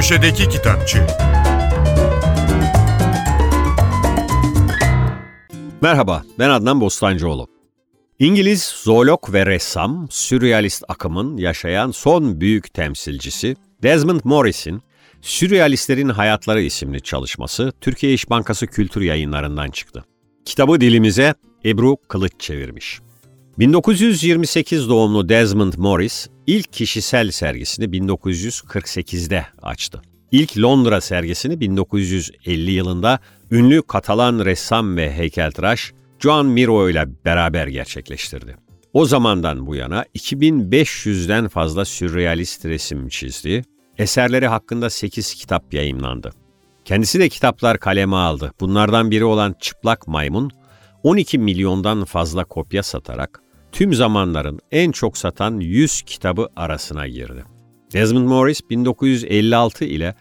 Köşedeki Kitapçı Merhaba, ben Adnan Bostancıoğlu. İngiliz zoolog ve ressam, sürrealist akımın yaşayan son büyük temsilcisi Desmond Morris'in Sürrealistlerin Hayatları isimli çalışması Türkiye İş Bankası Kültür Yayınlarından çıktı. Kitabı dilimize Ebru Kılıç çevirmiş. 1928 doğumlu Desmond Morris ilk kişisel sergisini 1948'de açtı. İlk Londra sergisini 1950 yılında ünlü Katalan ressam ve heykeltıraş Joan Miro ile beraber gerçekleştirdi. O zamandan bu yana 2500'den fazla sürrealist resim çizdi. Eserleri hakkında 8 kitap yayımlandı. Kendisi de kitaplar kaleme aldı. Bunlardan biri olan Çıplak Maymun 12 milyondan fazla kopya satarak tüm zamanların en çok satan 100 kitabı arasına girdi. Desmond Morris 1956 ile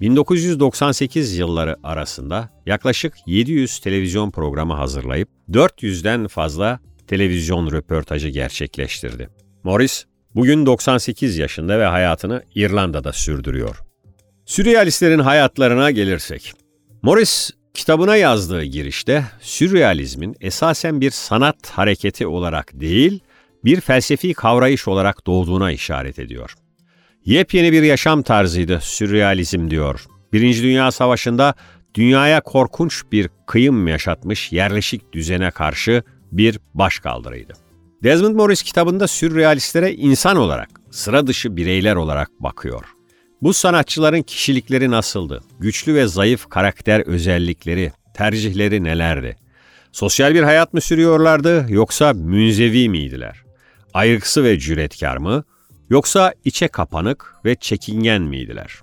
1998 yılları arasında yaklaşık 700 televizyon programı hazırlayıp 400'den fazla televizyon röportajı gerçekleştirdi. Morris bugün 98 yaşında ve hayatını İrlanda'da sürdürüyor. Sürrealistlerin hayatlarına gelirsek. Morris kitabına yazdığı girişte sürrealizmin esasen bir sanat hareketi olarak değil, bir felsefi kavrayış olarak doğduğuna işaret ediyor. Yepyeni bir yaşam tarzıydı sürrealizm diyor. Birinci Dünya Savaşı'nda dünyaya korkunç bir kıyım yaşatmış yerleşik düzene karşı bir başkaldırıydı. Desmond Morris kitabında sürrealistlere insan olarak, sıra dışı bireyler olarak bakıyor. Bu sanatçıların kişilikleri nasıldı? Güçlü ve zayıf karakter özellikleri, tercihleri nelerdi? Sosyal bir hayat mı sürüyorlardı yoksa münzevi miydiler? Ayrıksı ve cüretkar mı yoksa içe kapanık ve çekingen miydiler?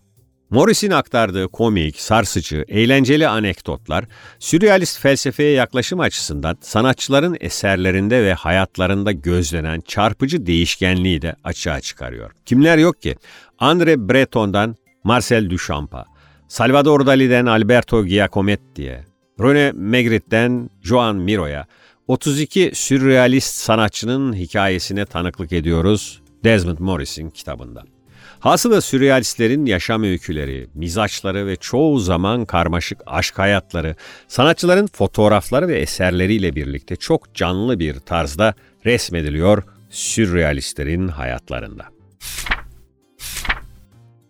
Morris'in aktardığı komik, sarsıcı, eğlenceli anekdotlar, sürrealist felsefeye yaklaşım açısından sanatçıların eserlerinde ve hayatlarında gözlenen çarpıcı değişkenliği de açığa çıkarıyor. Kimler yok ki? André Breton'dan Marcel Duchamp'a, Salvador Dali'den Alberto Giacometti'ye, René Magritte'den Joan Miro'ya, 32 sürrealist sanatçının hikayesine tanıklık ediyoruz Desmond Morris'in kitabında. Hasılı sürrealistlerin yaşam öyküleri, mizaçları ve çoğu zaman karmaşık aşk hayatları, sanatçıların fotoğrafları ve eserleriyle birlikte çok canlı bir tarzda resmediliyor sürrealistlerin hayatlarında.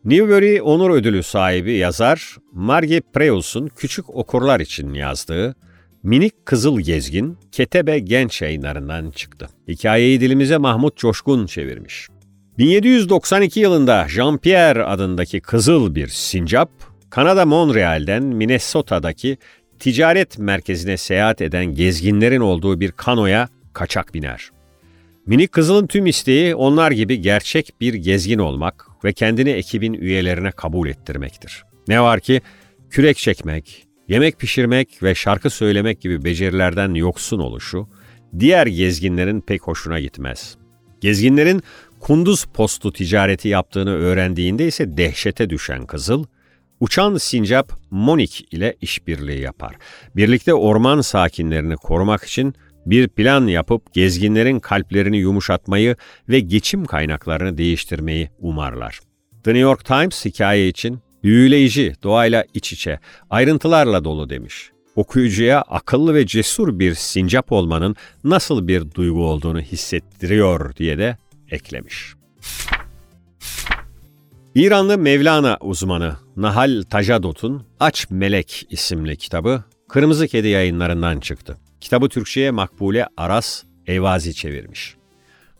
Newbery Onur Ödülü sahibi yazar Margie Preus'un küçük okurlar için yazdığı Minik Kızıl Gezgin Ketebe Genç yayınlarından çıktı. Hikayeyi dilimize Mahmut Coşkun çevirmiş. 1792 yılında Jean-Pierre adındaki kızıl bir sincap, Kanada Montreal'den Minnesota'daki ticaret merkezine seyahat eden gezginlerin olduğu bir kanoya kaçak biner. Minik Kızıl'ın tüm isteği onlar gibi gerçek bir gezgin olmak ve kendini ekibin üyelerine kabul ettirmektir. Ne var ki kürek çekmek, yemek pişirmek ve şarkı söylemek gibi becerilerden yoksun oluşu diğer gezginlerin pek hoşuna gitmez. Gezginlerin kunduz postu ticareti yaptığını öğrendiğinde ise dehşete düşen Kızıl, uçan sincap Monik ile işbirliği yapar. Birlikte orman sakinlerini korumak için bir plan yapıp gezginlerin kalplerini yumuşatmayı ve geçim kaynaklarını değiştirmeyi umarlar. The New York Times hikaye için büyüleyici, doğayla iç içe, ayrıntılarla dolu demiş. Okuyucuya akıllı ve cesur bir sincap olmanın nasıl bir duygu olduğunu hissettiriyor diye de eklemiş. İranlı Mevlana uzmanı Nahal Tajadot'un Aç Melek isimli kitabı Kırmızı Kedi yayınlarından çıktı. Kitabı Türkçe'ye Makbule Aras Eyvazi çevirmiş.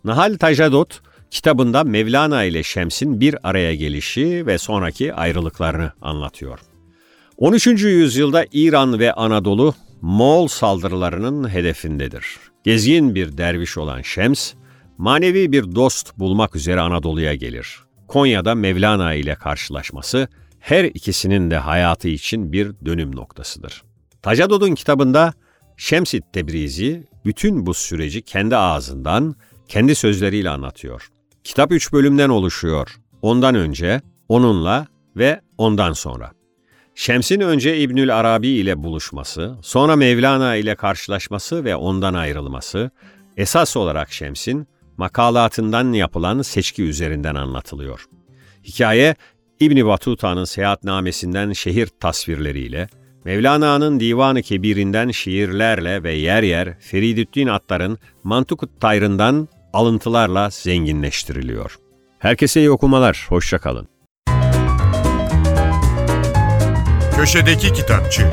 Nahal Tajadot kitabında Mevlana ile Şems'in bir araya gelişi ve sonraki ayrılıklarını anlatıyor. 13. yüzyılda İran ve Anadolu Moğol saldırılarının hedefindedir. Gezgin bir derviş olan Şems, manevi bir dost bulmak üzere Anadolu'ya gelir. Konya'da Mevlana ile karşılaşması her ikisinin de hayatı için bir dönüm noktasıdır. Tacadod'un kitabında Şemsit Tebrizi bütün bu süreci kendi ağzından, kendi sözleriyle anlatıyor. Kitap üç bölümden oluşuyor. Ondan önce, onunla ve ondan sonra. Şems'in önce İbnül Arabi ile buluşması, sonra Mevlana ile karşılaşması ve ondan ayrılması, esas olarak Şems'in makalatından yapılan seçki üzerinden anlatılıyor. Hikaye İbni Batuta'nın seyahatnamesinden şehir tasvirleriyle, Mevlana'nın Divan-ı Kebir'inden şiirlerle ve yer yer Feridüddin Attar'ın Mantukut Tayrı'ndan alıntılarla zenginleştiriliyor. Herkese iyi okumalar, hoşçakalın. Köşedeki Kitapçı